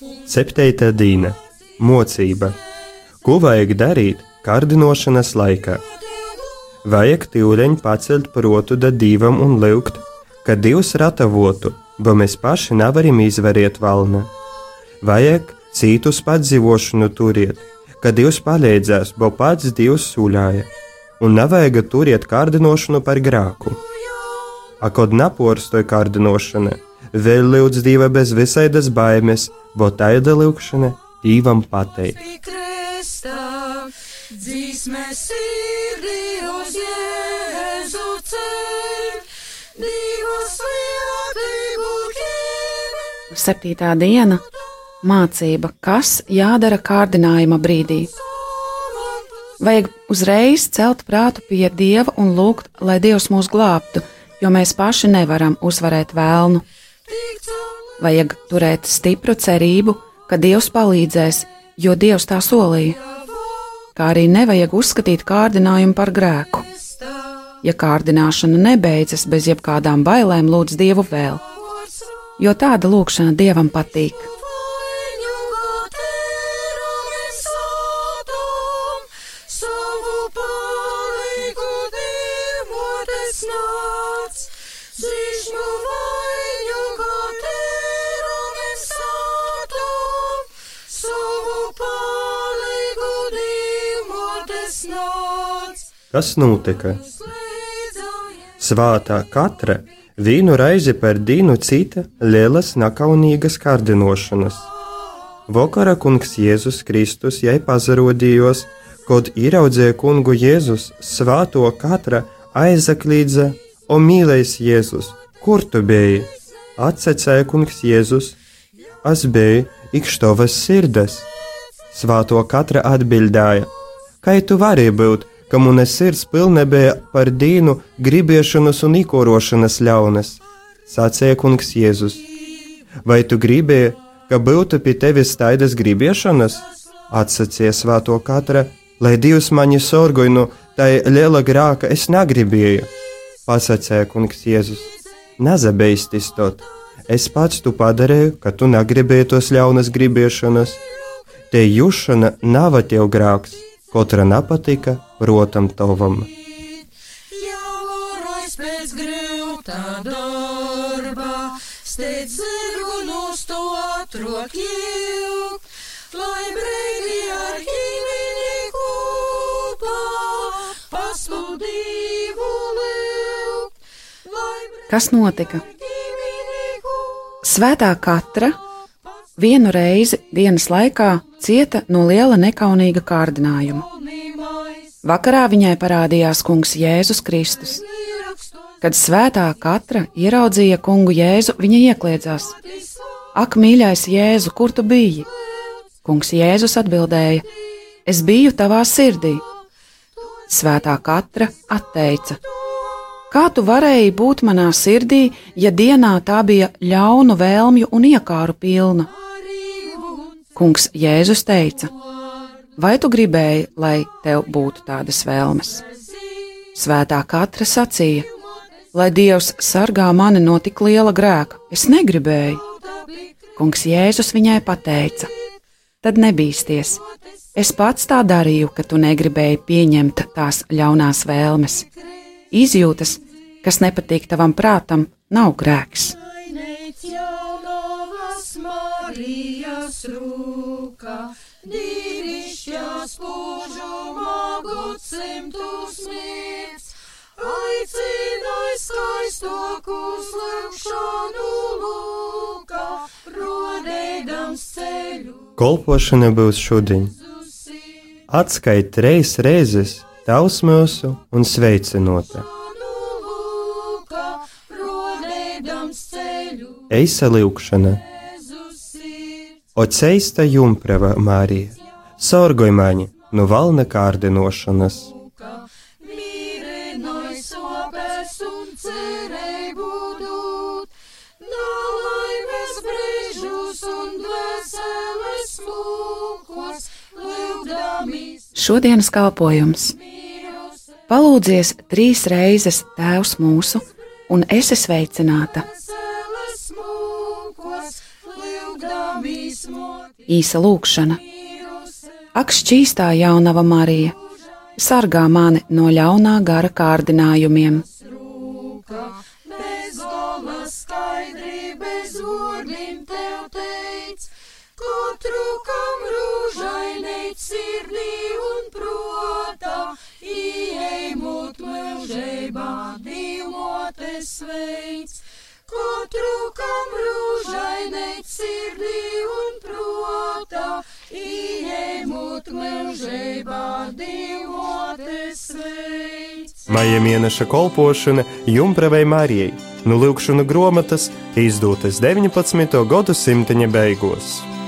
Septītā dīna - mocība. Ko vajag darīt kārdinošanas laikā? Vajag tīuleņi pacelt protu da divam un lūgt, ka Dievs ratavotu, bo mēs paši nevaram izvariet valna. Vajag citus padzīvošanu turiet, ka Dievs palīdzēs, bo pats Dievs sūļāja, un nevajag turiet kārdinošanu par grāku. Akod naporstoja kārdinošana, vēl lūdz Dieva bez visaidas baimes, bo taida lūkšana Dievam pateikt. Dzīsmē sirdī uz Jēzu ceļ, divas lietību ķēme. Septītā diena - mācība, kas jādara kārdinājuma brīdī. Vajag uzreiz celt prātu pie Dieva un lūgt, lai Dievs mūs glābtu, jo mēs paši nevaram uzvarēt vēlnu. Vajag turēt stipru cerību, ka Dievs palīdzēs, jo Dievs tā solīja. Kā arī nevajag uzskatīt kārdinājumu par grēku. Ja kārdināšana nebeidzas bez jebkādām bailēm, lūdz Dievu vēl, jo tāda lūkšana Dievam patīk. Kas notika? Svātā katra vīnu reizi par dīnu cita lielas nakaunīgas kārdinošanas. Vakara kungs Jēzus Kristus jai pazarodījos, kad ieraudzēja kungu Jēzus svāto katra aizaklīdza, o mīlais Jēzus, kur tu biji? Atsecēja kungs Jēzus, es biju ikštovas sirdes. Svāto katra atbildēja, kā tu vari būt, ka mana sirds pilna bija par dīnu, gribiešanas un īkorošanas ļaunas, sacīja kungs Jēzus. Vai tu gribēji, ka būtu pie tevis taidas gribiešanas? Atsacīja svāto katra, lai Dievs mani sorgoja no tai liela grāka, es negribēju. Pasacīja kungs Jēzus, nezabeistis tot. Es pats tu padarīju, ka tu negribēji tos ļaunas gribiešanas. Te jūšana nav tev grāks, katra nepatika protam tavam. Steidz zirgu nustot rokīju, lai brīdī ar ķīmini kopā pasludību liuk. Lai Kas notika? Svētā katra vienu reizi dienas laikā cieta no liela nekaunīga kārdinājuma. Vakarā viņai parādījās kungs Jēzus Kristus. Kad svētā katra ieraudzīja kungu Jēzu, viņa iekļiedzās: Ak, mīļais Jēzu, kur tu biji? Kungs Jēzus atbildēja: Es biju tavā sirdī. Svētā katra atteica: Kā tu varēji būt manā sirdī, ja dienā tā bija ļaunu vēlmju un iekāru pilna? Kungs Jēzus teica: Vai tu gribēji, lai tev būtu tādas vēlmes? Svētā katra sacīja: Lai Dievs sargā mani no tik liela grēka, es negribēju. Kungs Jēzus viņai pateica: Tad nebīsties. Es pats tā darīju, ka tu negribēji pieņemt tās ļaunās vēlmes. Izjūtas, kas nepatīk tavam prātam, nav grēks. Aineic rūka, dīrišķā spožumā gadsimtus mirts. Aicināja skaistokus lūkšanu lūkā, rodēdams ceļu. Kolpošana būs šodien. Atskait reizes reizes tavs mūsu un sveicinota. Eisa lūkšana, ir. o ceista jumprava Mārija, sorgoj mani no valna kārdinošanas. Šodienas kalpojums. Palūdzies trīs reizes Tēvs mūsu, un esi sveicināta. Īsa lūkšana. Ak, šķīstā jaunava Marija, sargā mani no ļaunā gara kārdinājumiem. katru kam rūžainei sirdī un protā, ieejot mūžībā divmotes sveic. Katru kam rūžainei sirdī Maija mēneša kolpošana Jumpravai Marijai, nu lūkšana grāmatas izdotas 19. gadsimta beigās.